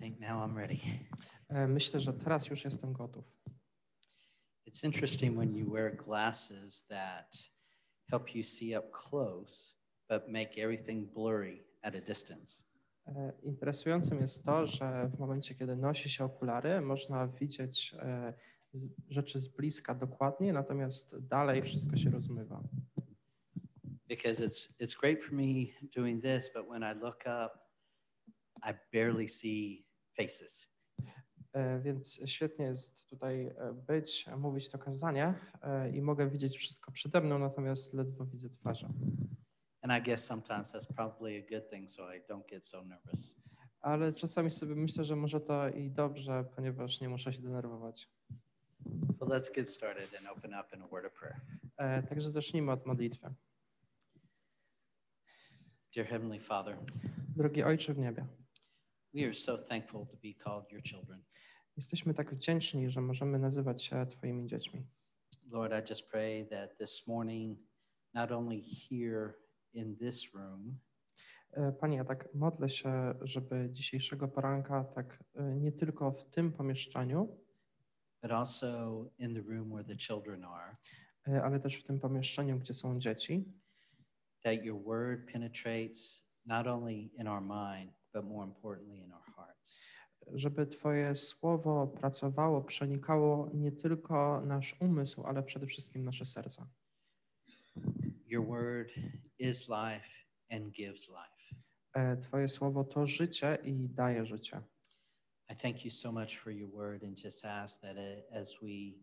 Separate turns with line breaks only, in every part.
think now I'm ready.
E, Myślę, że teraz już jestem gotów.
It's interesting when you wear glasses that help you see up close, but make everything blurry at a distance.
E, Interesującym jest to, że w momencie, kiedy nosi się okulary, można widzieć e, rzeczy z bliska dokładnie, natomiast dalej wszystko się rozmywa.
Because it's it's great for me doing this, but when I look up, I barely see faces.
E, Więc świetnie jest tutaj e, być, mówić to kazanie e, i mogę widzieć wszystko przede mną, natomiast ledwo widzę twarze.
And I guess sometimes that's probably a good thing, so I don't get so nervous.
Ale czasami sobie myślę, że może to i dobrze, ponieważ nie muszę się denerwować.
So let's get started and open up in a word of prayer.
E, Także zacznijmy od modlitwy.
Dear Heavenly Father,
Drogi Ojcze w niebie,
we are so thankful to be called your children.
jesteśmy tak wdzięczni, że możemy nazywać się Twoimi dziećmi.
Lord, I just pray that this morning, not only here in this room,
E, Panie, ja tak modlę się, żeby dzisiejszego poranka, tak e, nie tylko w tym pomieszczeniu,
but also in the room where the children are,
e, ale też w tym pomieszczeniu, gdzie są dzieci,
that your word penetrates not only in our mind, but more importantly in our hearts.
żeby Twoje słowo pracowało, przenikało nie tylko nasz umysł, ale przede wszystkim nasze serca.
Your word is life and gives life.
E, Twoje słowo to życie i daje życie.
I thank you so much for your word and just ask that uh, as we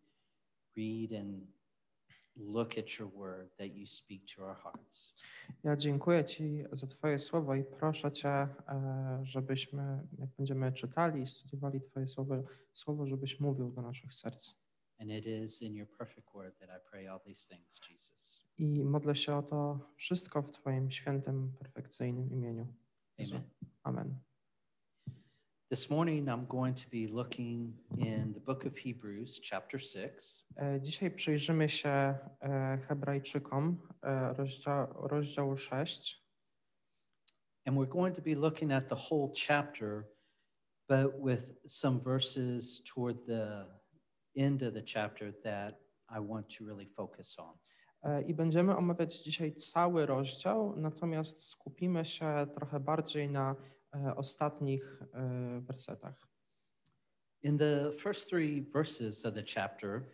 read and look at your word, that you speak to our hearts.
Ja dziękuję Ci za Twoje słowo i proszę Cię, e, żebyśmy, jak będziemy czytali i studiowali Twoje słowo, słowo, żebyś mówił do naszych serc.
And it is in your perfect word that I pray all these things, Jesus.
I modlę się o to wszystko w Twoim świętym, perfekcyjnym imieniu.
Amen.
Amen.
This morning, I'm going to be looking in the book of Hebrews, chapter 6,
E, Dzisiaj przyjrzymy się e, Hebrajczykom, e, rozdział, rozdział 6.
and we're going to be looking at the whole chapter, but with some verses toward the end of the chapter that I want to really focus on.
I będziemy omawiać dzisiaj cały rozdział, natomiast skupimy się trochę bardziej na ostatnich e, wersetach.
In the first three verses of the chapter,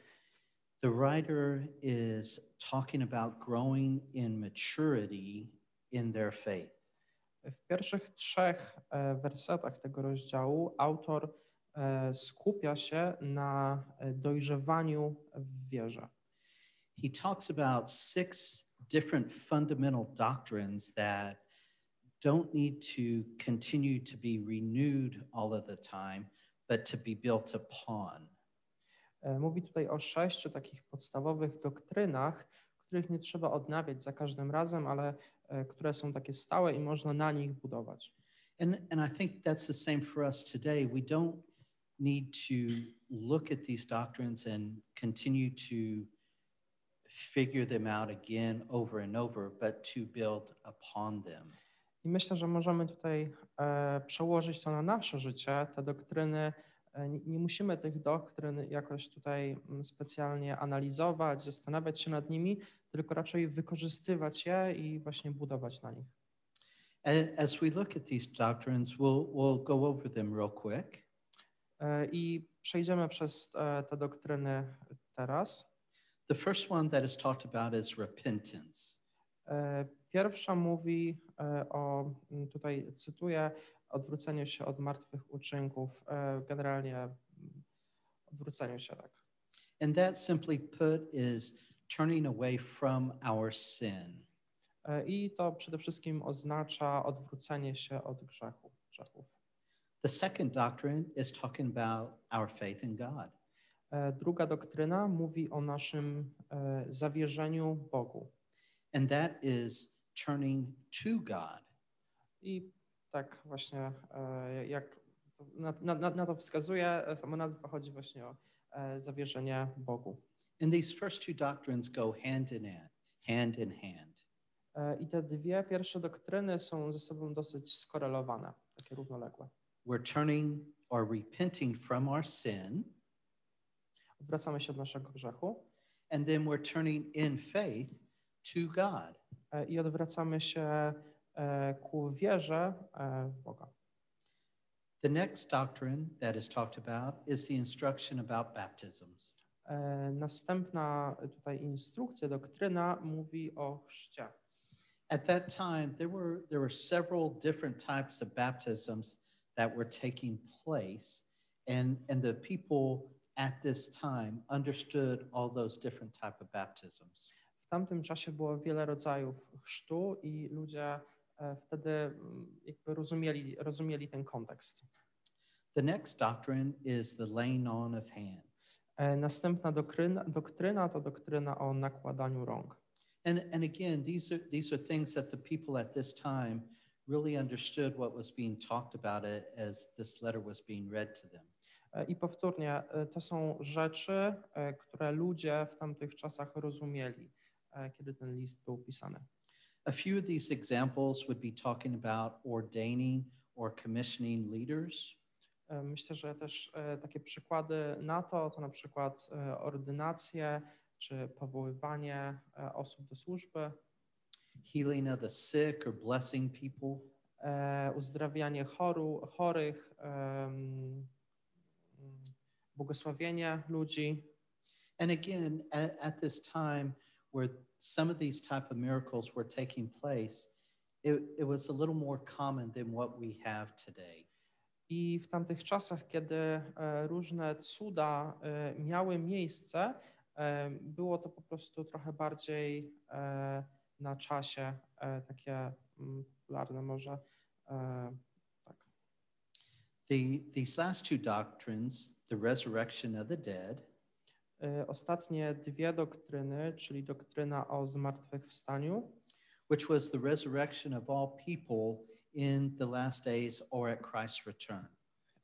the writer is talking about growing in maturity in their faith.
W pierwszych trzech e, wersetach tego rozdziału autor e, skupia się na e, dojrzewaniu w wierze.
He talks about six different fundamental doctrines that don't need to continue to be renewed all of the time, but to be built upon.
E, Mówi tutaj o sześciu takich podstawowych doktrynach, których nie trzeba odnawiać za każdym razem, ale e, które są takie stałe i można na nich budować.
And, and I think that's the same for us today. We don't need to look at these doctrines and continue to figure them out again over and over, but to build upon them.
I myślę, że możemy tutaj e, przełożyć to na nasze życie, te doktryny. E, nie, musimy tych doktryn jakoś tutaj mm, specjalnie analizować, zastanawiać się nad nimi, tylko raczej wykorzystywać je i właśnie budować na nich.
As we look at these doctrines, we'll, we'll go over them real quick.
E, I przejdziemy przez te doktryny teraz.
The first one that is talked about is repentance.
Pierwsza mówi e, o, tutaj cytuję, odwróceniu się od martwych uczynków, e, generalnie odwróceniu się, tak.
And that simply put is turning away from our sin.
E, I to przede wszystkim oznacza odwrócenie się od grzechu, grzechów.
The second doctrine is talking about our faith in God.
Druga doktryna mówi o naszym zawierzeniu Bogu.
And that is turning to God.
I tak właśnie, e, jak na, na, na- to wskazuje, e, sama nazwa chodzi właśnie o e, zawierzenie Bogu.
And these first two doctrines go hand in hand, hand in hand.
I te dwie pierwsze doktryny są ze sobą dosyć skorelowane, takie równoległe.
we're turning or repenting from our sin,
Odwracamy się od naszego grzechu
and then we're turning in faith to God.
E, i odwracamy się e, ku wierze e, w Boga.
The next doctrine that is talked about is the instruction about baptisms.
Następna tutaj instrukcja, doktryna mówi o chrzcie.
At that time, there were, there were several different types of baptisms that were taking place, and, and the people at this time understood all those different type of baptisms.
W tamtym czasie było wiele rodzajów chrztu i ludzie e, wtedy mm, jakby rozumieli, rozumieli ten kontekst.
The next doctrine is the laying on of hands.
E, Następna doktryna, doktryna to doktryna o nakładaniu rąk.
And, and again, these are, these are things that the people at this time really understood what was being talked about as this letter was being read to them.
E, I powtórnie, to są rzeczy, które ludzie w tamtych czasach rozumieli, kiedy ten list był pisany.
A few of these examples would be talking about ordaining or commissioning leaders,
E, Myślę, że też e, takie przykłady na to, to na przykład e, ordynacje czy powoływanie osób do służby,
healing of the sick or blessing people,
uzdrawianie choru, chorych, mm, błogosławienie ludzi.
And again, at, at this time where some of these type of miracles were taking place, it, it was a little more common than what we have today.
I w tamtych czasach, kiedy e, różne cuda e, miały miejsce, e, było to po prostu trochę bardziej e, na czasie, e, takie mm, popularne może. e, Tak.
The, these last two doctrines, the resurrection of the dead
Ostatnie dwie doktryny, czyli doktryna o zmartwychwstaniu,
which was the resurrection of all people in the last days or at Christ's return.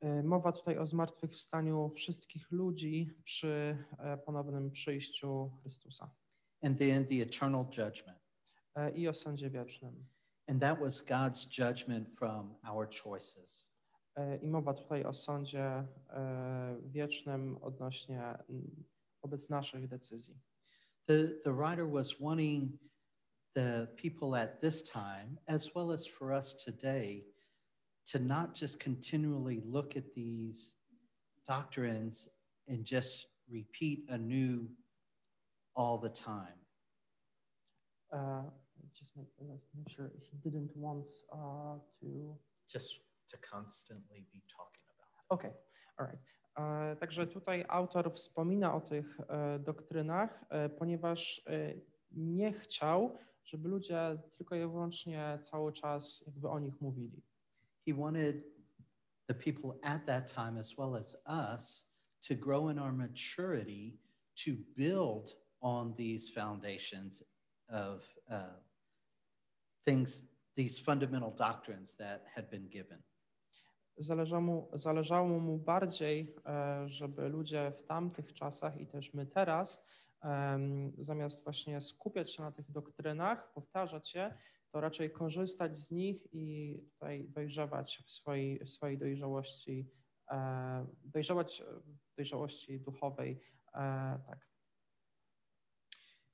e, mowa tutaj o zmartwychwstaniu wszystkich ludzi przy e, ponownym przyjściu Chrystusa
And then the eternal judgment.
i o sądzie wiecznym.
And that was God's judgment from our choices.
I mowa tutaj o sądzie wiecznym odnośnie mm, wobec naszych decyzji.
The, the writer was wanting the people at this time, as well as for us today, to not just continually look at these doctrines and just repeat anew all the time.
Uh, just make, let's make sure he didn't want uh, to.
Just to constantly be talking about it.
Okay, all right. E, Także tutaj autor wspomina o tych e, doktrynach, e, ponieważ nie chciał, żeby ludzie tylko i wyłącznie cały czas jakby o nich mówili.
He wanted the people at that time, as well as us, to grow in our maturity to build on these foundations of uh, things, these fundamental doctrines that had been given.
Zależało mu, zależało mu bardziej, e, żeby ludzie w tamtych czasach i też my teraz, zamiast właśnie skupiać się na tych doktrynach, powtarzać je, to raczej korzystać z nich i tutaj dojrzewać w swojej, w swojej dojrzałości, e, dojrzewać w dojrzałości duchowej. e, Tak.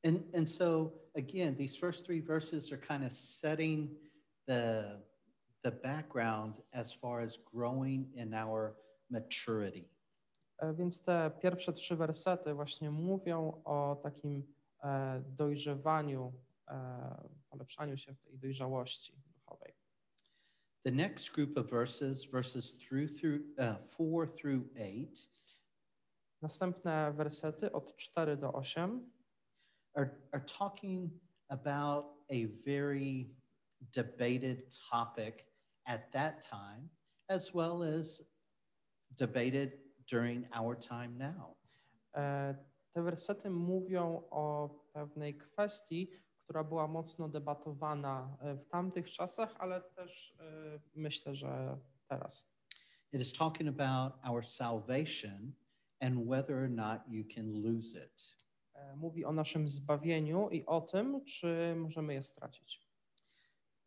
And, and so, again, these first three verses are kind of setting the, the background as far as growing in our maturity.
E, Więc te pierwsze trzy wersety właśnie mówią o takim e, dojrzewaniu, e, polepszaniu się w tej dojrzałości duchowej.
The next group of verses, verses through, through uh, four through eight,
Następne wersety od 4 do 8
are, are talking about a very debated topic at that time, as well as debated during our time now.
e, te wersety mówią o pewnej kwestii, która była mocno debatowana e, w tamtych czasach, ale też e, myślę, że teraz.
It is talking about our salvation and whether or not you can lose it.
Mówi o naszym zbawieniu i o tym, czy możemy je stracić.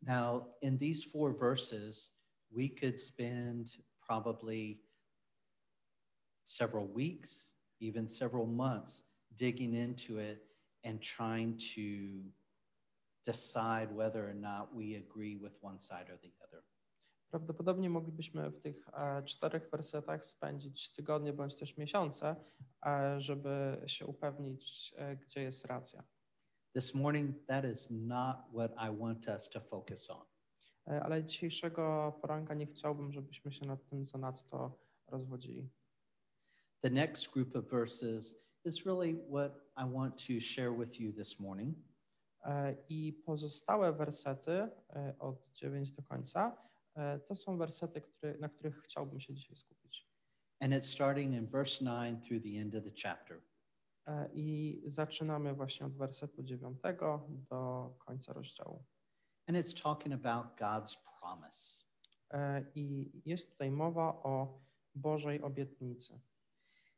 Now, in these four verses, we could spend probably several weeks, even several months digging into it and trying to decide whether or not we agree with one side or the other.
Prawdopodobnie moglibyśmy w tych czterech wersetach spędzić tygodnie bądź też miesiące, żeby się upewnić, gdzie jest racja.
This morning, that is not what I want us to focus on.
E, Ale dzisiejszego poranka nie chciałbym, żebyśmy się nad tym zanadto rozwodzili.
The next group of verses is really what I want to share with you this morning.
E, I pozostałe wersety e, od 9 do końca to są wersety, które, na których chciałbym się dzisiaj skupić.
And it's starting in verse 9 through the end of the chapter.
E, I zaczynamy właśnie od wersetu 9 do końca rozdziału.
And it's talking about God's promise.
E, I jest tutaj mowa o Bożej obietnicy.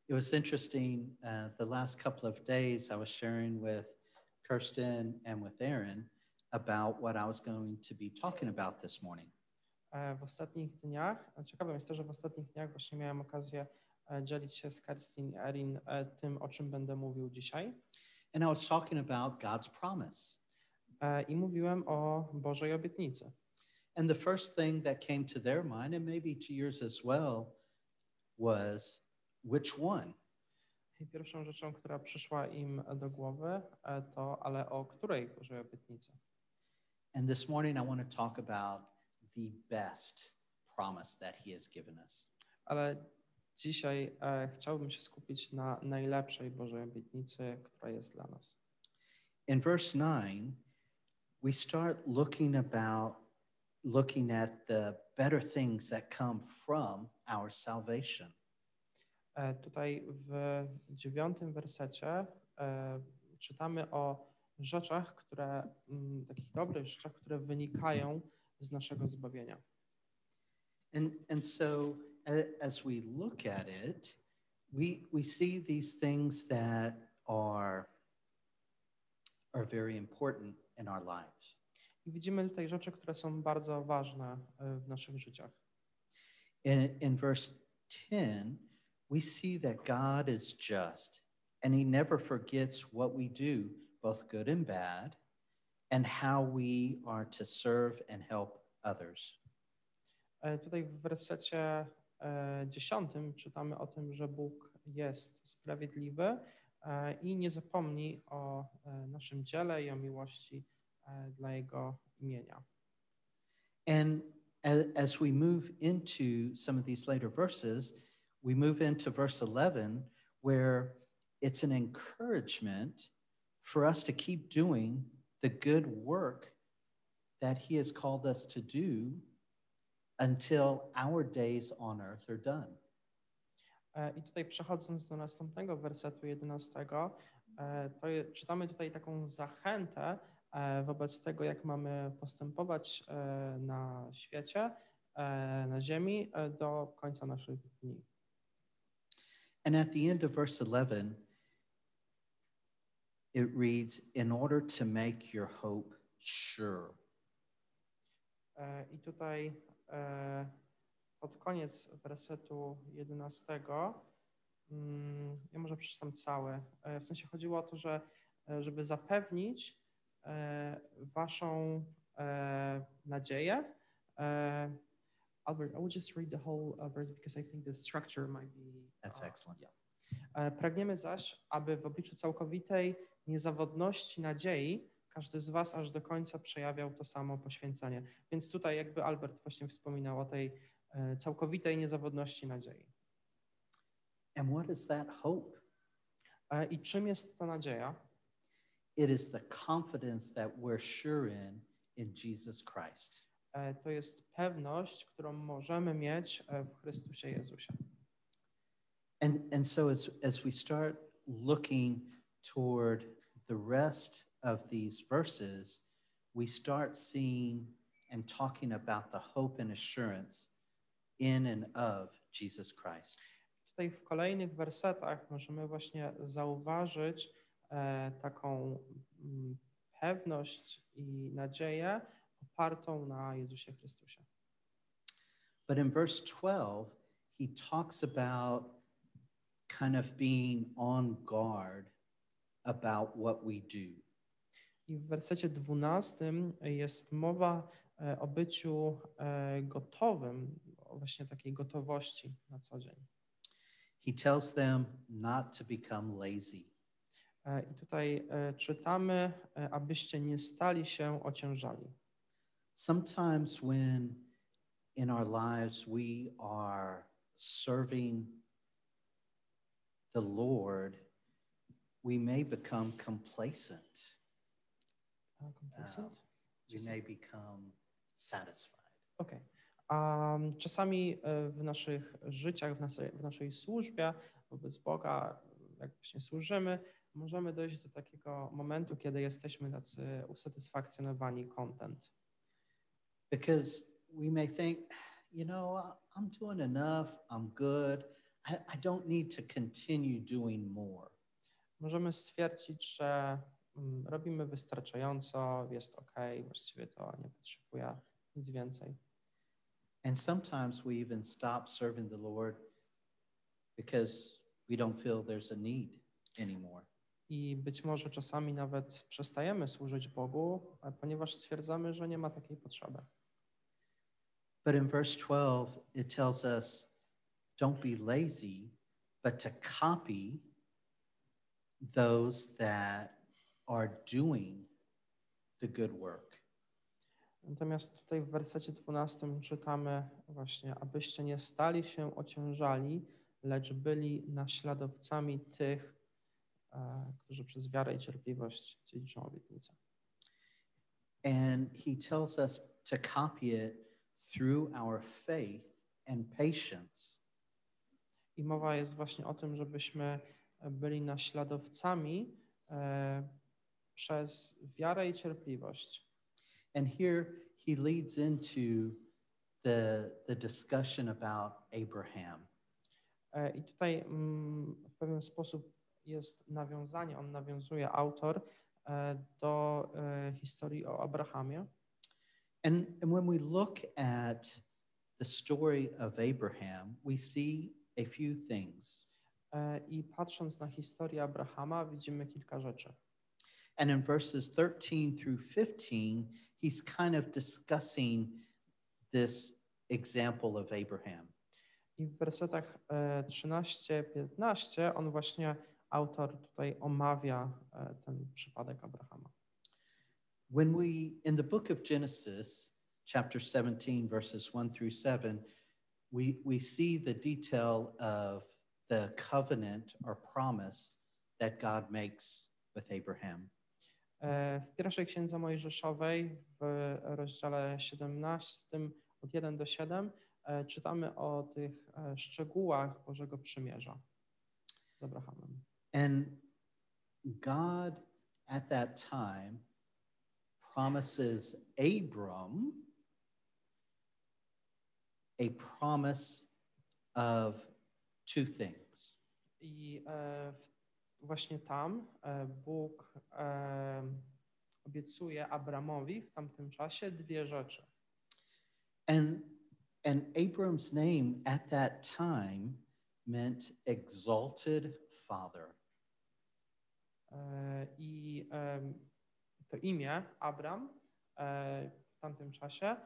It was interesting, uh, the last couple of days I was sharing with Kirsten and with Aaron about what I was going to be talking about this morning.
W ostatnich dniach, a ciekawe jest to, że w ostatnich dniach właśnie miałem okazję dzielić się z Kerstin i Erin e, tym, o czym będę mówił dzisiaj.
And I was talking about God's promise.
E, I mówiłem o Bożej obietnicy.
And the first thing that came to their mind, and maybe to yours as well, was which one?
I pierwszą rzeczą, która przyszła im do głowy, e, to ale o której Bożej obietnicy?
And this morning, I want to talk about the best promise that He has given us.
Ale dzisiaj e, chciałbym się skupić na najlepszej Bożej obietnicy, która jest dla nas.
In verse 9, we start looking about looking at the better things that come from our salvation.
E, Tutaj w dziewiątym wersecie e, czytamy o rzeczach, które, mm, takich dobrych rzeczach, które wynikają z naszego zbawienia.
And, and so as we look at it, we, we see these things that are, are very important in our lives.
I widzimy tutaj rzeczy, które są bardzo ważne w naszych życiach.
In, in verse 10, we see that God is just and he never forgets what we do, both good and bad, and how we are to serve and help others.
Tutaj w wersecie e, dziesiątym czytamy o tym, że Bóg jest sprawiedliwy e, i nie zapomni o e, naszym dziele i o miłości e, dla Jego imienia.
And as we move into some of these later verses, we move into verse 11, where it's an encouragement for us to keep doing the good work that He has called us to do until our days on earth are done.
E, I tutaj przechodząc do następnego wersetu 11, e, to czytamy tutaj taką zachętę e, wobec tego, jak mamy postępować na świecie, na ziemi do końca naszych dni.
And at the end of verse 11, it reads, In order to make your hope sure.
I tutaj pod koniec wersetu 11, mm, ja może przeczytam cały. E, W sensie chodziło o to, że e, żeby zapewnić e, waszą e, nadzieję. e, Albert, I will just read the whole uh, verse because I think the structure might be.
That's
uh,
excellent.
yeah. E, Pragniemy zaś, aby w obliczu całkowitej niezawodności nadziei każdy z Was aż do końca przejawiał to samo poświęcenie. Więc tutaj jakby Albert właśnie wspominał o tej e, całkowitej niezawodności nadziei.
And what is that hope?
E, I czym jest ta nadzieja?
It is the confidence that we're sure in in Jesus Christ.
E, To jest pewność, którą możemy mieć w Chrystusie Jezusie.
And, and so as, as we start looking toward the rest of these verses, we start seeing and talking about the hope and assurance in and of Jesus Christ.
Tutaj w kolejnych wersetach możemy właśnie zauważyć e, taką mm, pewność i nadzieję opartą na Jezusie Chrystusie.
But in verse 12, he talks about kind of being on guard about what we do.
I w wersecie 12 jest mowa e, o byciu e, gotowym, właśnie takiej gotowości na co dzień.
He tells them not to become lazy.
E, I tutaj czytamy, abyście nie stali się ociężali.
Sometimes when in our lives we are serving the Lord, we may become complacent.
A, complacent?
We may become satisfied.
A mm, czasami e, w naszych życiach, w naszej, w naszej służbie wobec Boga, jak właśnie służymy, możemy dojść do takiego momentu, kiedy jesteśmy tacy usatysfakcjonowani content.
Because we may think, you know, I'm doing enough, I'm good. I, I don't need to continue doing more.
Możemy stwierdzić, że robimy wystarczająco, jest ok, właściwie to nie potrzebuję nic więcej.
And sometimes we even stop serving the Lord because we don't feel there's a need anymore.
I być może czasami nawet przestajemy służyć Bogu, e, ponieważ stwierdzamy, że nie ma takiej potrzeby.
But in verse 12, it tells us don't be lazy, but to copy those that are doing the good work.
Natomiast tutaj w wersecie 12 czytamy właśnie, abyście nie stali się ociężali, lecz byli naśladowcami tych, e, którzy przez wiarę i cierpliwość dziedziczą obietnicę.
And he tells us to copy it through our faith and patience.
I mowa jest właśnie o tym, żebyśmy byli naśladowcami e, przez wiarę i cierpliwość.
And here he leads into the, the discussion about Abraham.
E, I tutaj mm, w pewien sposób jest nawiązanie, on nawiązuje autor e, do e, historii o Abrahamie.
And, and when we look at the story of Abraham, we see a few things.
I patrząc na historię Abrahama, widzimy kilka rzeczy.
And in verses 13 through 15, he's kind of discussing this example of Abraham.
I w wersetach e, 13-15 on właśnie, autor tutaj omawia ten przypadek Abrahama.
When we, in the book of Genesis, chapter 17, verses 1 through 7, we, we see the detail of the covenant or promise that God makes with Abraham.
E, W pierwszej księdze Mojżeszowej, w rozdziale 17, od 1 do 7, e, czytamy o tych e, szczegółach Bożego Przymierza z Abrahamem.
And God at that time promises Abram a promise of two things.
I w- właśnie tam e, Bóg e, obiecuje Abramowi w tamtym czasie dwie rzeczy.
And, and Abram's name at that time meant exalted father.
E, I to imię Abram w tamtym czasie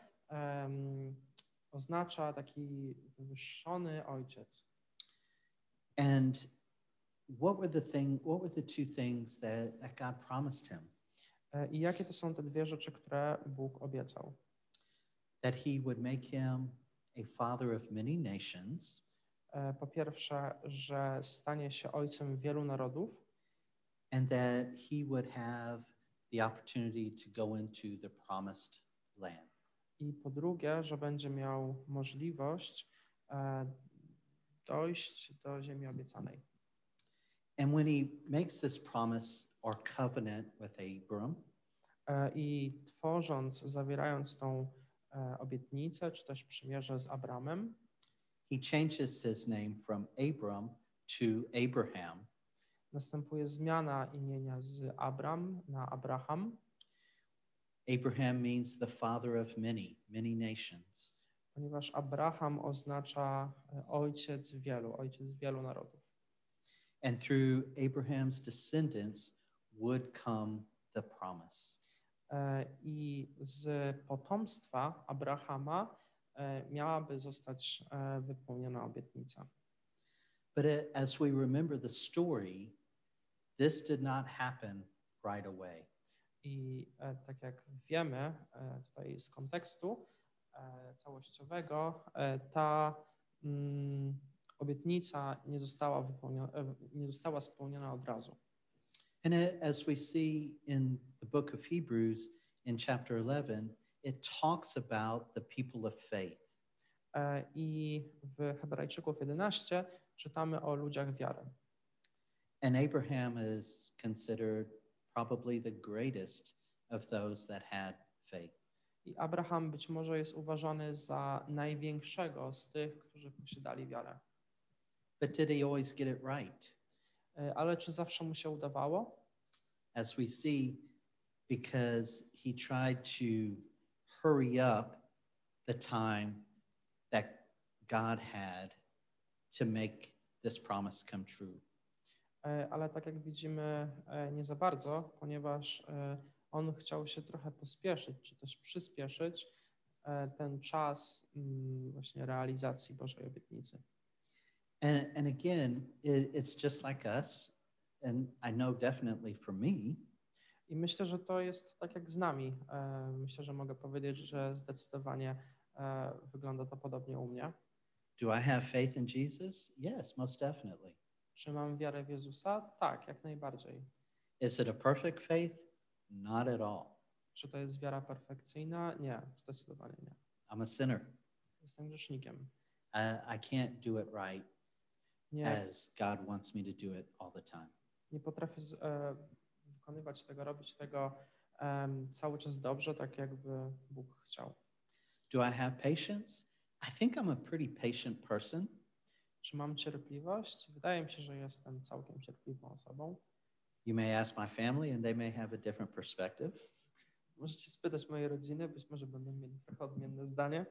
oznacza taki wywyższony ojciec.
And what were the thing, what were the two things that, that God promised him?
E, I jakie to są te dwie rzeczy, które Bóg obiecał?
That he would make him a father of many nations,
E, Po pierwsze, że stanie się ojcem wielu narodów
and that he would have the opportunity to go into the promised land.
i po drugie, że będzie miał możliwość e, dojść do ziemi obiecanej.
And when he makes this promise or covenant with Abram,
E, I tworząc, zawierając tą e, obietnicę, czy też przymierze z Abramem,
he changes his name from Abram to Abraham.
następuje zmiana imienia z Abram na Abraham.
Abraham means the father of many, many nations.
ponieważ Abraham oznacza e, ojciec wielu, ojciec wielu narodów.
And through Abraham's descendants would come the promise.
E, I z potomstwa Abrahama e, miałaby zostać e, wypełniona obietnica.
But as we remember the story, this did not happen right away.
I tak jak wiemy tutaj z kontekstu całościowego, ta mm, obietnica nie została, wypełniona, e, nie została spełniona od razu.
And as we see in the book of Hebrews in chapter 11, it talks about the people of faith.
E, I w Hebrajczyków 11 czytamy o ludziach wiary.
And Abraham is considered probably the greatest of those that had faith.
I Abraham być może jest uważany za największego z tych, którzy posiadali wiarę.
But did he always get it right?
E, Ale czy zawsze mu się udawało?
As we see, because he tried to hurry up the time that God had to make this promise come true.
E, Ale tak jak widzimy, e, nie za bardzo, ponieważ on chciał się trochę pospieszyć, czy też przyspieszyć ten czas mm, właśnie realizacji Bożej obietnicy.
And, and again, it, it's just like us. And I know definitely for me,
I myślę, że to jest tak jak z nami. E, Myślę, że mogę powiedzieć, że zdecydowanie e, wygląda to podobnie u mnie.
do I have faith in Jesus? Yes, most definitely.
Czy mam wiarę w Jezusa? Tak, jak najbardziej.
Is it a perfect faith? Not at all.
Czy to jest wiara perfekcyjna? Nie, zdecydowanie nie.
I'm a sinner.
Jestem grzesznikiem.
I, I can't do it right
Nie,
as God wants me to do it all the time.
nie potrafię z, e, wykonywać tego, robić tego em, cały czas dobrze, tak jakby Bóg chciał.
Do I have patience? I think I'm a pretty patient person.
Czy mam cierpliwość? Wydaje mi się, że jestem całkiem cierpliwą osobą.
You may ask my family, and they may have a different perspective.
Możecie spytać mojej rodziny, być może będą mieli trochę odmienne zdanie.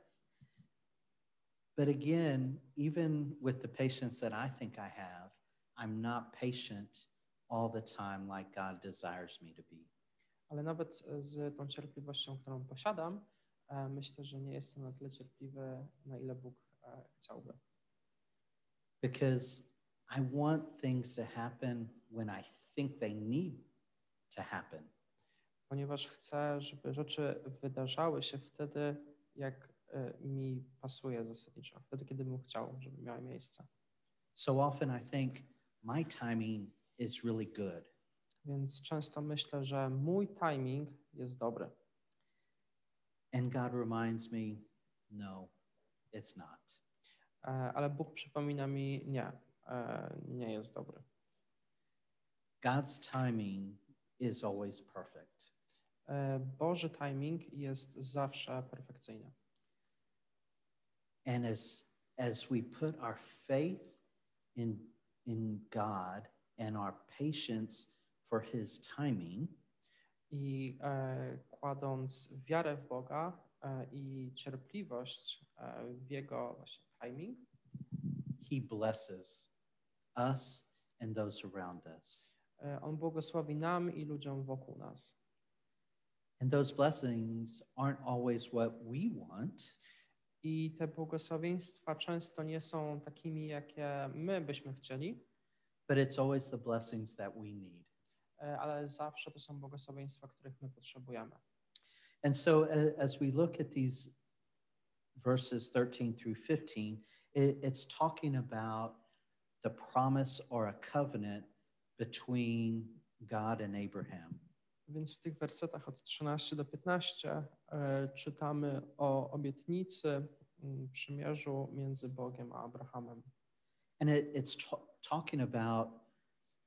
But again, even with the patience that I think I have, I'm not patient all the time like God desires me to be.
Ale nawet z tą cierpliwością, którą posiadam, e, myślę, że nie jestem na tyle cierpliwy, na ile Bóg e, chciałby.
because I want things to happen when I think they need to happen.
Ponieważ chcę, żeby rzeczy wydarzały się wtedy, jak mi pasuje zasadniczo, wtedy, kiedy bym chciał, żeby miały miejsce.
So often I think my timing is really good.
Więc często myślę, że mój timing jest dobry.
And God reminds me, no, it's not.
E, Ale Bóg przypomina mi, nie, e, nie jest dobry.
God's timing is always perfect.
E, Boży timing jest zawsze perfekcyjny.
And as as we put our faith in in God and our patience for his timing,
I e, kładąc wiarę w Boga e, i cierpliwość e, w Jego właśnie timing,
he blesses us and those around us.
On błogosławi nam i ludziom wokół nas.
And those blessings aren't always what we want,
I te błogosławieństwa często nie są takimi, jakie my byśmy chcieli,
but it's always the blessings that we need.
e, ale zawsze to są błogosławieństwa, których my potrzebujemy.
And so a- as we look at these verses 13 through 15, it, it's talking about the promise or a covenant between God and Abraham.
Więc w tych wersetach od 13 do 15 e, czytamy o obietnicy, przymierzu między Bogiem a Abrahamem.
And it, it's ta- talking about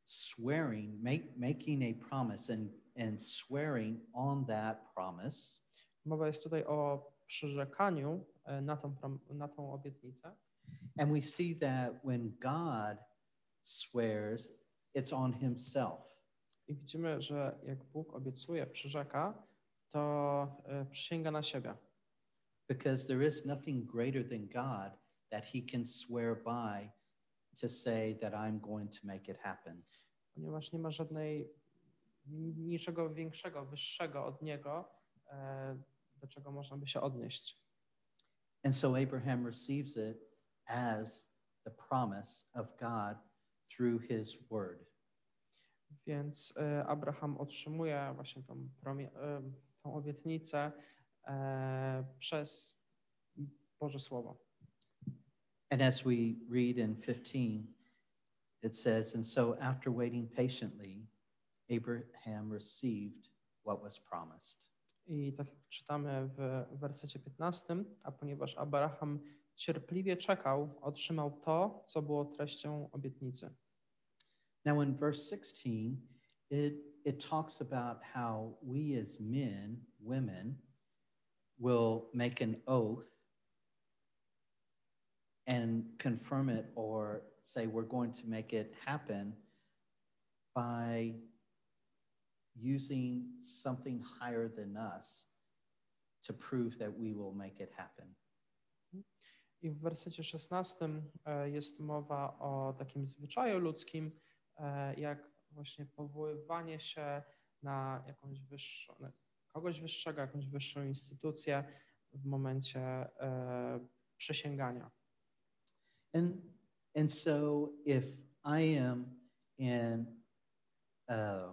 swearing, make, making a promise and, and swearing on that promise
Mowa jest tutaj o przyrzekaniu e, na tą, na tą obietnicę.
And we see that when God swears, it's on himself.
I widzimy, że jak Bóg obiecuje, przyrzeka, to e, przysięga na siebie.
because there is nothing greater than God that he can swear by to say that I'm going to make it happen.
ponieważ nie ma żadnej niczego większego, wyższego od niego, e, do czego można by się odnieść.
And so Abraham receives it as the promise of God through his word.
Więc e, Abraham otrzymuje właśnie tą, e, tą obietnicę e, przez Boże Słowo.
And as we read in 15, it says, And so after waiting patiently, Abraham received what was promised.
I tak jak czytamy w wersecie 15, a ponieważ Abraham cierpliwie czekał, otrzymał to, co było treścią obietnicy.
Now, in verse 16, it, it talks about how we as men, women, will make an oath and confirm it or say we're going to make it happen by using something higher than us to prove that we will make it happen.
I w wersecie 16 e, jest mowa o takim zwyczaju ludzkim, jak właśnie powoływanie się na jakąś wyższą, na kogoś wyższego, jakąś wyższą instytucję w momencie e.
And and so if I am in uh,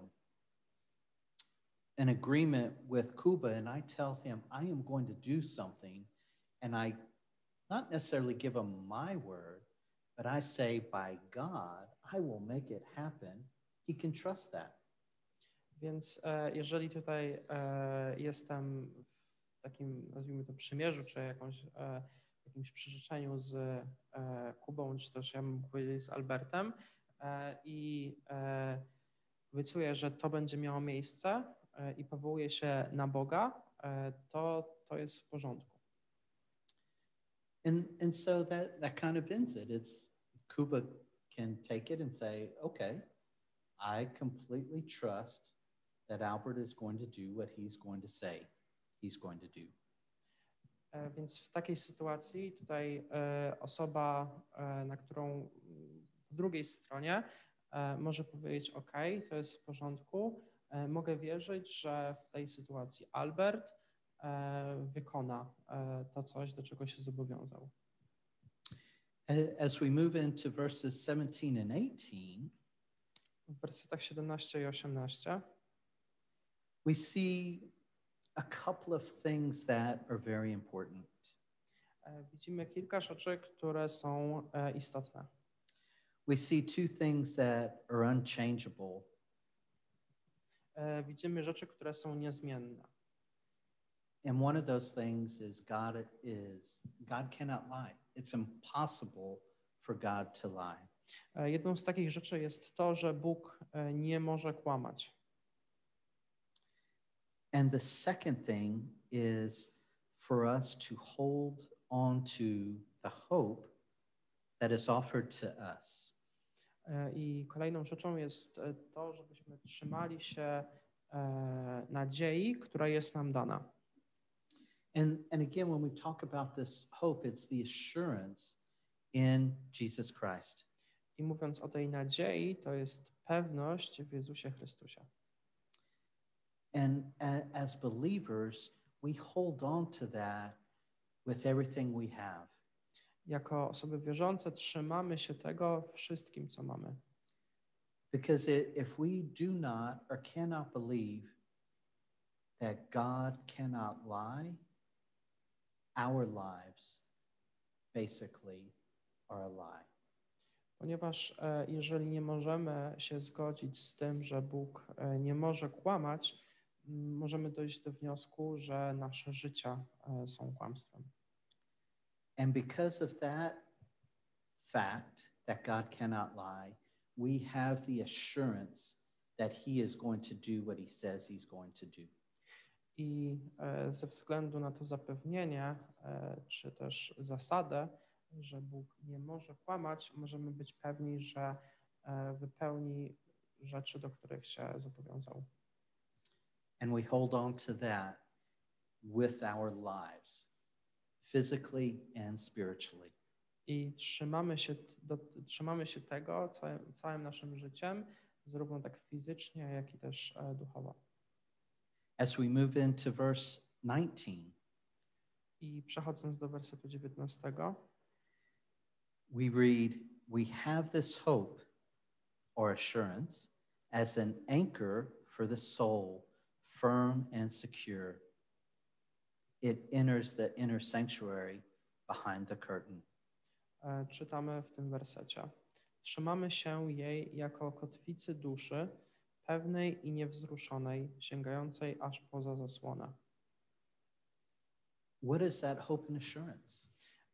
an agreement with Cuba and I tell him I am going to do something, and I not necessarily give him my word, but I say by God I will make it happen. He can trust that.
Więc e, jeżeli tutaj e, jestem w takim, nazwijmy to, przymierzu, czy jakąś, e, jakimś przyrzeczeniu z e, Kubą, czy też ja bym powiedzieć z Albertem e, i e, obiecuję, że to będzie miało miejsce i powołuję się na Boga, to to jest w porządku.
And and so that that kind of ends it. It's Cuba can take it and say, okay, I completely trust that Albert is going to do what he's going to say he's going to do.
E, Więc w takiej sytuacji tutaj e, osoba, e, na którą po drugiej stronie może powiedzieć: OK, to jest w porządku, mogę wierzyć, że w tej sytuacji Albert wykona to coś, do czego się zobowiązał.
As we move into verses 17 and 18,
W wersetach 17 i 18
we see a couple of things that are very important.
widzimy kilka rzeczy, które są istotne.
We see two things that are unchangeable.
Widzimy rzeczy, które są niezmienne.
And one of those things is God is God cannot lie. It's impossible for God to lie.
E, Jedną z takich rzeczy jest to, że Bóg e, nie może kłamać.
And the second thing is for us to hold on to the hope that is offered to us.
E, I kolejną rzeczą jest to, żebyśmy trzymali się nadziei, która jest nam dana.
And, and again, when we talk about this hope, it's the assurance in Jesus Christ.
I mówiąc o tej nadziei, to jest pewność w Jezusie Chrystusie.
And a, as believers, we hold on to that with everything we have.
Jako osoby wierzące trzymamy się tego wszystkim, co mamy.
Because i- if we do not or cannot believe that God cannot lie, our lives basically are a lie.
Ponieważ jeżeli nie możemy się zgodzić z tym, że Bóg nie może kłamać, możemy dojść do wniosku, że nasze życia są kłamstwem.
And because of that fact that God cannot lie, we have the assurance that He is going to do what He says He's going to do.
I e, ze względu na to zapewnienie, e, czy też zasadę, że Bóg nie może kłamać, możemy być pewni, że e, wypełni rzeczy, do których się zobowiązał.
And we hold on to that with our lives. physically and spiritually.
I trzymamy się, do, trzymamy się tego całym, całym naszym życiem, zarówno tak fizycznie, jak i też duchowo.
As we move into verse 19,
I przechodząc do wersetu 19,
we read, We have this hope or assurance as an anchor for the soul, firm and secure. It enters the inner sanctuary behind the curtain.
e, czytamy w tym wersecie. Trzymamy się jej jako kotwicy duszy, pewnej i niewzruszonej, sięgającej aż poza zasłonę.
What is that hope and assurance?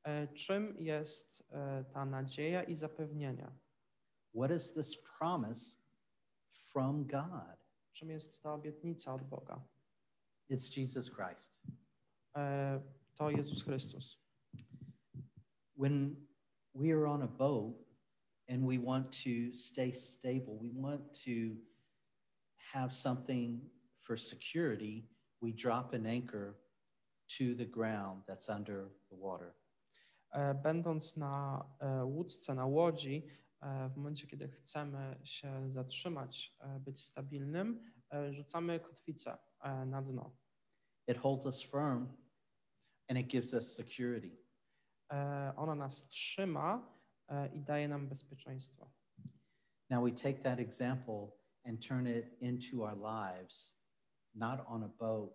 E, Czym jest e, ta nadzieja i zapewnienie?
What is this promise from God?
Czym jest ta obietnica od Boga?
It's Jesus Christ.
E, To Jezus Chrystus.
When we are on a boat and we want to stay stable, we want to have something for security, we drop an anchor to the ground that's under the water.
E, Będąc na e, łódce, na łodzi, e, w momencie, kiedy chcemy się zatrzymać, być stabilnym, rzucamy kotwicę na dno.
It holds us firm and it gives us security.
Ona nas trzyma i daje nam bezpieczeństwo.
Now we take that example and turn it into our lives, not on a boat,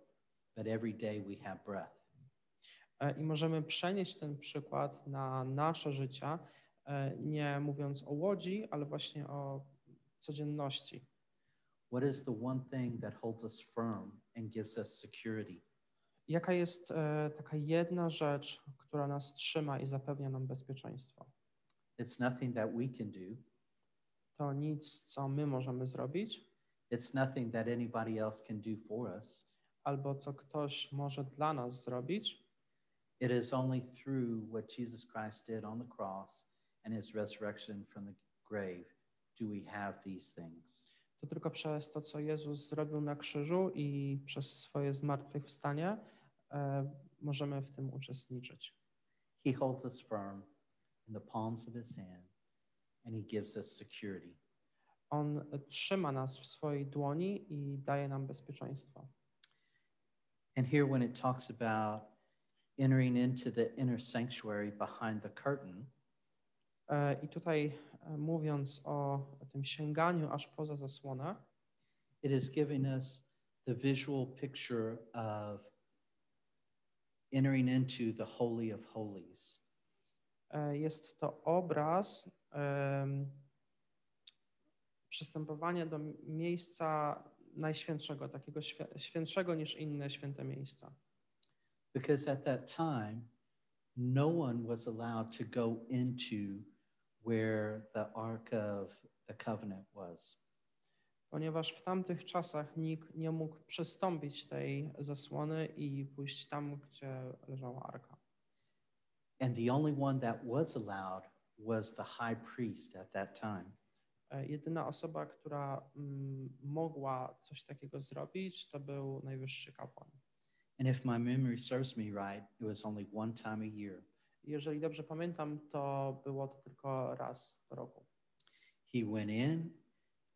but every day we have breath.
E, I możemy przenieść ten przykład na nasze życia, e, nie mówiąc o łodzi, ale właśnie o codzienności.
What is the one thing that holds us firm and gives us security?
Jaka jest e, taka jedna rzecz, która nas trzyma i zapewnia nam bezpieczeństwo?
It's nothing that we can do.
To nic, co my możemy zrobić,
It's nothing that anybody else can do for us.
albo co ktoś może dla nas zrobić.
It is only through what Jesus Christ did on the cross and his resurrection from the grave do we have these things.
To tylko przez to, co Jezus zrobił na krzyżu i przez swoje zmartwychwstanie e, możemy w tym uczestniczyć.
He holds us firm in the palms of his hand and he gives us security.
On trzyma nas w swojej dłoni i daje nam bezpieczeństwo.
And here, when it talks about entering into the inner sanctuary behind the curtain,
I tutaj mówiąc o tym sięganiu aż poza zasłonę,
it is giving us the visual picture of entering into the Holy of Holies.
E, jest to obraz przystępowania do miejsca najświętszego, takiego świętszego niż inne święte miejsca.
Because at that time, no one was allowed to go into where the Ark of the Covenant was.
Ponieważ w tamtych czasach nikt nie mógł przystąpić tej zasłony i pójść tam, gdzie leżała arka.
And the only one that was allowed was the high priest at that time.
Jedyna osoba, która mm, mogła coś takiego zrobić, to był najwyższy kapłan.
And if my memory serves me right, it was only one time a year.
Jeżeli dobrze pamiętam, to było to tylko raz do roku.
He went in,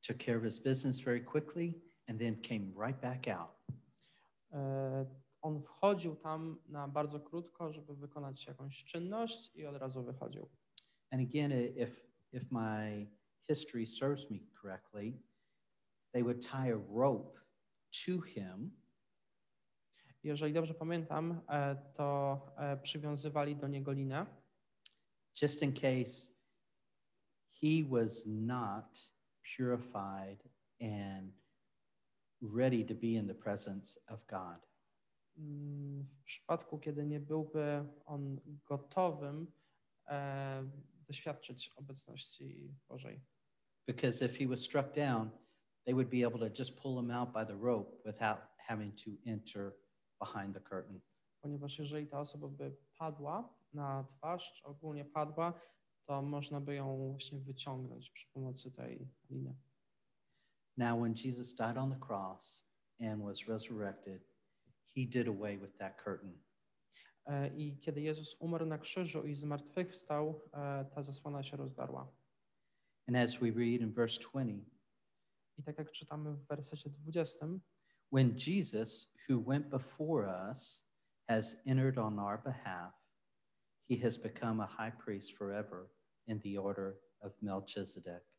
took care of his business very quickly, and then came right back out.
On wchodził tam na bardzo krótko, żeby wykonać jakąś czynność i od razu wychodził.
And again, if, if my history serves me correctly, they would tie a rope to him
Jeżeli dobrze pamiętam, e, to e, przywiązywali do niego linę,
just in case he was not purified and ready to be in the presence of God.
Mm, w przypadku, kiedy nie byłby on gotowym e, doświadczyć obecności Bożej.
Because if he was struck down, they would be able to just pull him out by the rope without having to enter behind the curtain.
Ponieważ jeżeli ta osoba by padła na twarz, czy ogólnie padła, to można by ją właśnie wyciągnąć przy pomocy tej liny.
Now, when Jesus died on the cross and was resurrected, he did away with that curtain.
E, I kiedy Jezus umarł na krzyżu i zmartwychwstał, e, ta zasłona się rozdarła.
And as we read in verse 20,
I tak jak czytamy w wersecie 20,
when Jesus, who went before us, has entered on our behalf, he has become a high priest forever in the order of Melchizedek.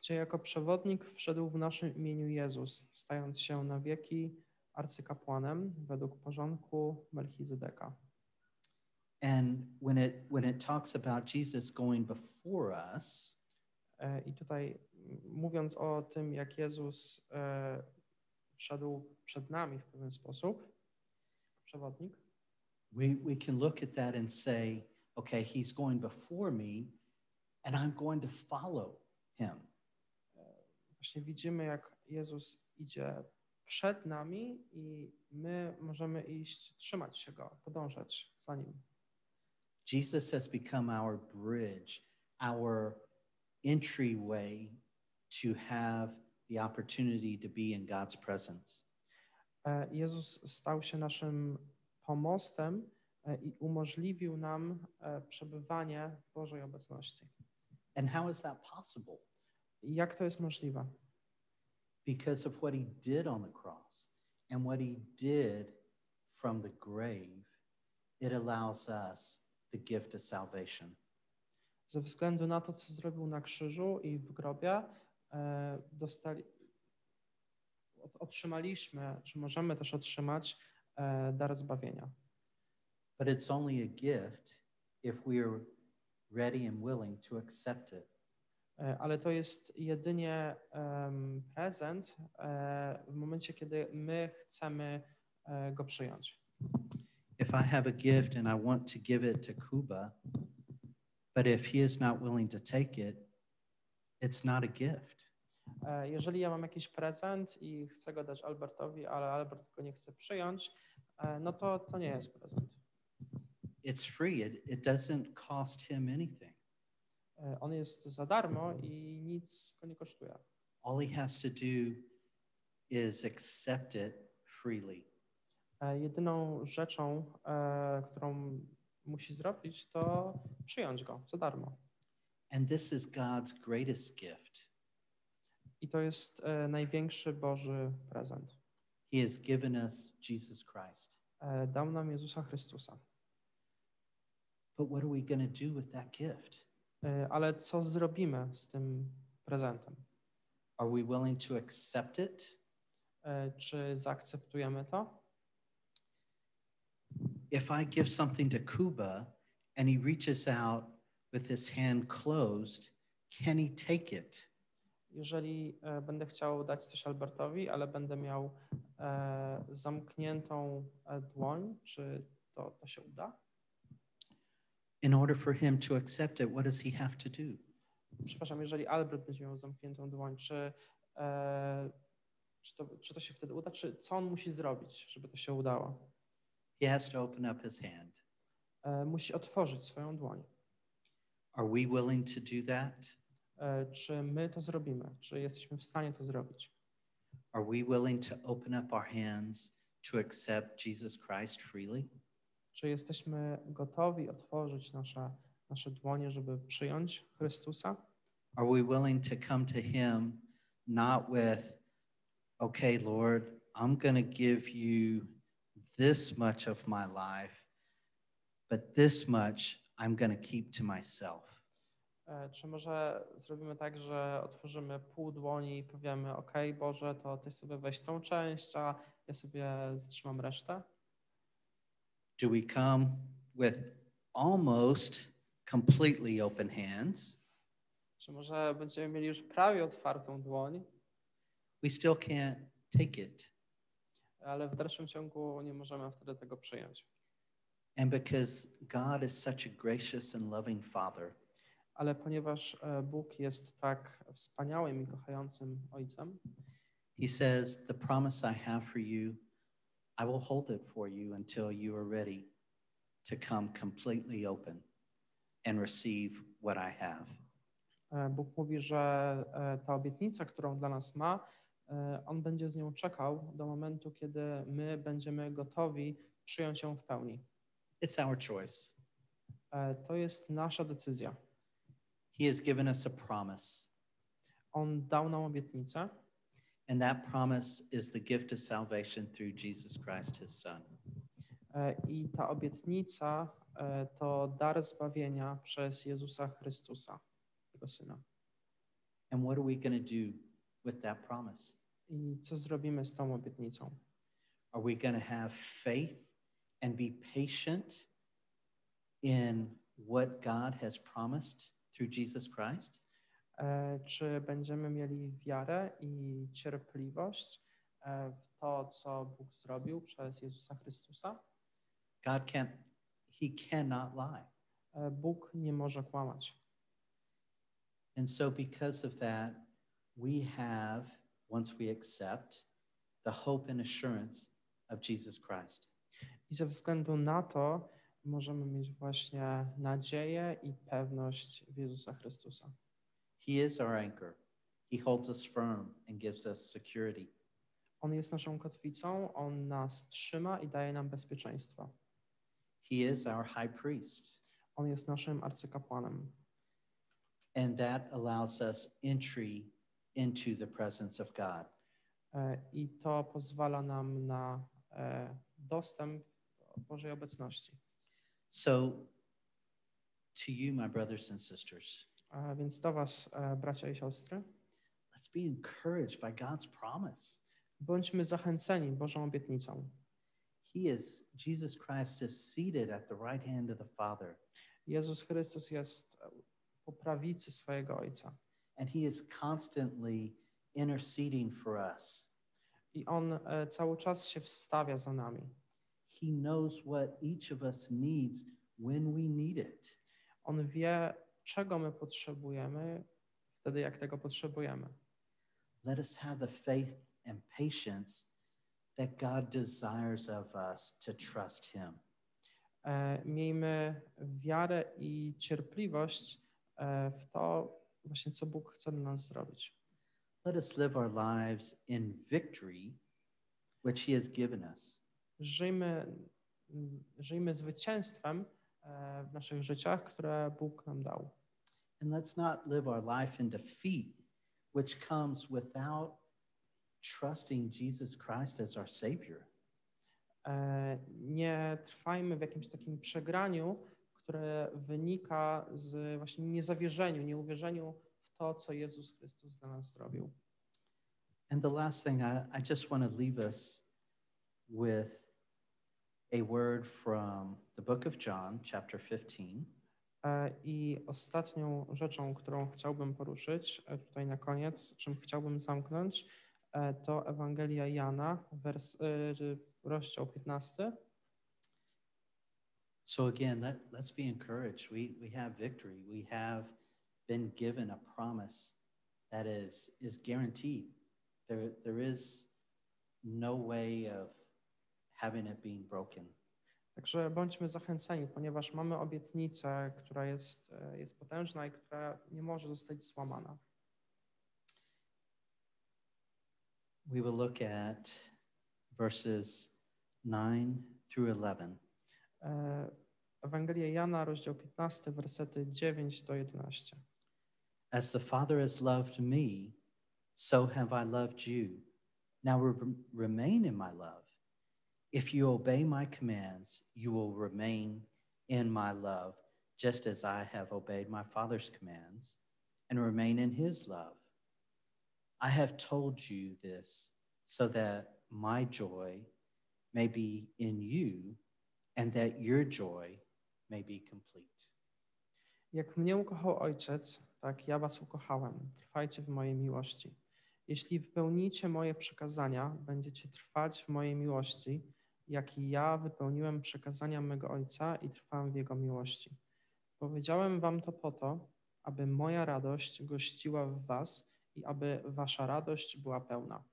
gdzie jako przewodnik wszedł w naszym imieniu Jezus, stając się na wieki arcykapłanem według porządku Melchizedeka.
And when it when it talks about Jesus going before us,
E, I tutaj mówiąc o tym, jak Jezus e, wszedł przed nami w pewien sposób, przewodnik,
we, we can look at that and say, okay, he's going before me and I'm going to follow him.
właśnie widzimy, jak Jezus idzie przed nami i my możemy iść, trzymać się Go, podążać za Nim.
Jesus has become our bridge, our entryway to have the opportunity to be in God's presence.
E, Jezus stał się naszym pomostem e, i umożliwił nam e, przebywanie w Bożej obecności.
And how is that possible?
Jak to jest możliwe?
Because of what he did on the cross and what he did from the grave, it allows us the gift of salvation.
Ze względu na to, co zrobił na krzyżu i w grobie, e, dostali, otrzymaliśmy, czy możemy też otrzymać e, dar zbawienia.
But it's only a gift if we are ready and willing to accept it.
E, Ale to jest jedynie prezent e, w momencie, kiedy my chcemy e, go przyjąć.
If I have a gift and I want to give it to Kuba, but if he is not willing to take it, it's not a gift.
Jeżeli ja mam jakiś prezent i chcę go dać Albertowi, ale Albert go nie chce przyjąć, no to to nie jest prezent.
It's free, it, it doesn't cost him anything.
E, On jest za darmo i nic go nie kosztuje.
All he has to do is accept it freely.
E, Jedyną rzeczą, e, którą musi zrobić, to przyjąć go za darmo.
And this is God's greatest gift.
I to jest największy Boży prezent.
He has given us Jesus Christ.
Dał nam Jezusa Chrystusa.
But what are we going to do with that gift?
E, Ale co zrobimy z tym prezentem?
Are we willing to accept it?
E, Czy zaakceptujemy to?
If I give something to Kuba and he reaches out with his hand closed, can he take it?
Jeżeli e, będę chciał dać coś Albertowi, ale będę miał e, zamkniętą e, dłoń, czy to, to się uda?
In order for him to accept it, what does he have to do?
Przepraszam, jeżeli Albert będzie miał zamkniętą dłoń, czy, e, czy, to, czy to się wtedy uda, czy co on musi zrobić, żeby to się udało?
He has to open up his hand.
E, musi otworzyć swoją dłoń.
Are we willing to do that?
E, czy my to zrobimy? Czy jesteśmy w stanie to zrobić?
Are we willing to open up our hands to accept Jesus Christ freely?
Czy jesteśmy gotowi otworzyć nasze, nasze dłonie, żeby przyjąć Chrystusa?
Are we willing to come to him not with, okay, Lord, I'm going to give you this much of my life, but this much I'm going to keep to myself?
E, Czy może zrobimy tak, że otworzymy pół dłoni i powiemy: OK, Boże, to Ty sobie weź tą część, a ja sobie zatrzymam resztę?
Do we come with almost completely open hands?
Czy może będziemy mieli już prawie otwartą dłoń,
We still can't take it.
ale w dalszym ciągu nie możemy wtedy tego przyjąć?
And because God is such a gracious and loving Father,
Ale ponieważ e, Bóg jest tak wspaniałym i kochającym Ojcem,
He says, The promise I have for you, I will hold it for you until you are ready to come completely open and receive what I have.
e, Bóg mówi, że e, ta obietnica, którą dla nas ma, e, On będzie z nią czekał do momentu, kiedy my będziemy gotowi przyjąć ją w pełni.
It's our choice.
To jest nasza decyzja.
He has given us a promise,
On dał nam obietnicę,
and that promise is the gift of salvation through Jesus Christ, his Son.
i ta obietnica to dar zbawienia przez Jezusa Chrystusa, Jego Syna.
And what are we going to do with that promise?
I co zrobimy z tą obietnicą?
Are we going to have faith and be patient in what God has promised through Jesus Christ?
E, Czy będziemy mieli wiarę i cierpliwość e, w to, co Bóg zrobił przez Jezusa Chrystusa?
God can't, He cannot lie.
E, Bóg nie może kłamać.
And so, because of that, we have, once we accept, the hope and assurance of Jesus Christ.
I ze względu na to możemy mieć właśnie nadzieję i pewność w Jezusa Chrystusa.
He is our anchor. He holds us firm and gives us security.
On jest naszą kotwicą, On nas trzyma i daje nam bezpieczeństwo.
He is our high priest,
On jest naszym arcykapłanem.
and that allows us entry into the presence of God.
E, I to pozwala nam na e, dostęp Bożej obecności.
So, to you, my brothers and sisters,
A więc do Was, e, bracia i siostry,
let's be encouraged by God's promise.
bądźmy zachęceni Bożą obietnicą.
He is, Jesus Christ is seated at the right hand of the Father,
Jezus Chrystus jest po prawicy swojego Ojca
and He is constantly interceding for us.
i On e, cały czas się wstawia za nami.
He knows what each of us needs when we need it.
On wie, czego my potrzebujemy wtedy, jak tego potrzebujemy.
Let us have the faith and patience that God desires of us to trust Him.
E, Miejmy wiarę i cierpliwość e, w to, właśnie co Bóg chce dla nas zrobić.
Let us live our lives in victory, which He has given us.
Żyjmy, żyjmy zwycięstwem e, w naszych życiach, które Bóg nam dał.
And let's not live our life in defeat, which comes without trusting Jesus Christ as our Savior.
Nie trwajmy w jakimś takim przegraniu, które wynika z właśnie niezawierzeniu, nieuwierzeniu w to, co Jezus Chrystus dla nas zrobił.
And the last thing, I, I just want to leave us with a word from the book of John, chapter 15.
E, I ostatnią rzeczą, którą chciałbym poruszyć e, tutaj na koniec, czym chciałbym zamknąć, e, to Ewangelia Jana, wers, rozdział 15.
So again, let, let's be encouraged. We, we have victory. We have been given a promise that is, is guaranteed. There, there is no way of having it being broken.
Także bądźmy zachęceni, ponieważ mamy obietnicę, która jest, e, jest potężna i która nie może zostać złamana.
We will look at verses 9 through 11.
E, Ewangelia Jana, rozdział 15, wersety 9 do 11.
As the Father has loved me, so have I loved you. Now re- remain in my love. If you obey my commands, you will remain in my love, just as I have obeyed my Father's commands and remain in his love. I have told you this so that my joy may be in you and that your joy may be complete.
Jak mnie ukochał Ojciec, tak ja was ukochałem. Trwajcie w mojej miłości. Jeśli wypełnicie moje przekazania, będziecie trwać w mojej miłości, jak i ja wypełniłem przekazania mego Ojca i trwam w Jego miłości. Powiedziałem wam to po to, aby moja radość gościła w was i aby wasza radość była pełna.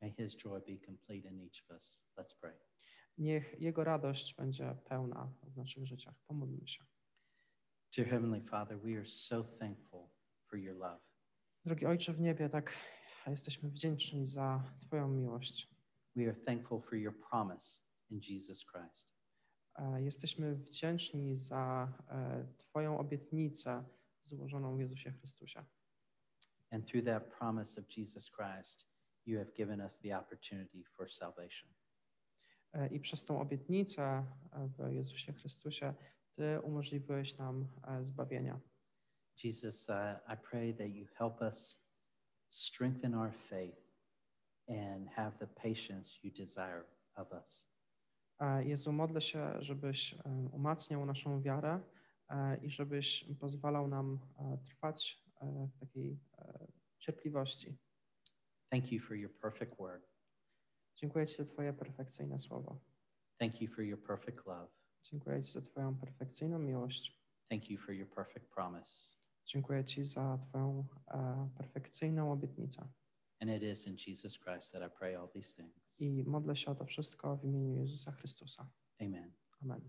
May his joy be complete in each of us. Let's pray.
Niech Jego radość będzie pełna w naszych życiach. Pomódlmy się.
Dear Heavenly Father, we are so thankful for your love.
Drogi Ojcze w niebie, tak jesteśmy wdzięczni za Twoją miłość.
We are thankful for your promise in Jesus Christ.
E, Jesteśmy wdzięczni za e, Twoją obietnicę złożoną w Jezusie Chrystusie.
And through that promise of Jesus Christ, you have given us the opportunity for salvation.
E, I przez tą obietnicę w Jezusie Chrystusie Ty umożliwiłeś nam zbawienia.
Jesus, uh, I pray that you help us strengthen our faith and have the patience you desire of us.
Jezu, modlę się, żebyś e, umacniał naszą wiarę e, i żebyś pozwalał nam e, trwać w takiej cierpliwości.
Thank you for your perfect word.
Dziękuję Ci za Twoje perfekcyjne słowo.
Thank you for your perfect love.
Dziękuję Ci za Twoją perfekcyjną miłość.
Thank you for your perfect promise.
Dziękuję Ci za Twoją perfekcyjną obietnicę.
And it is in Jesus Christ that I pray all these things.
I modlę się o to wszystko w imieniu Jezusa Chrystusa.
Amen.
Amen.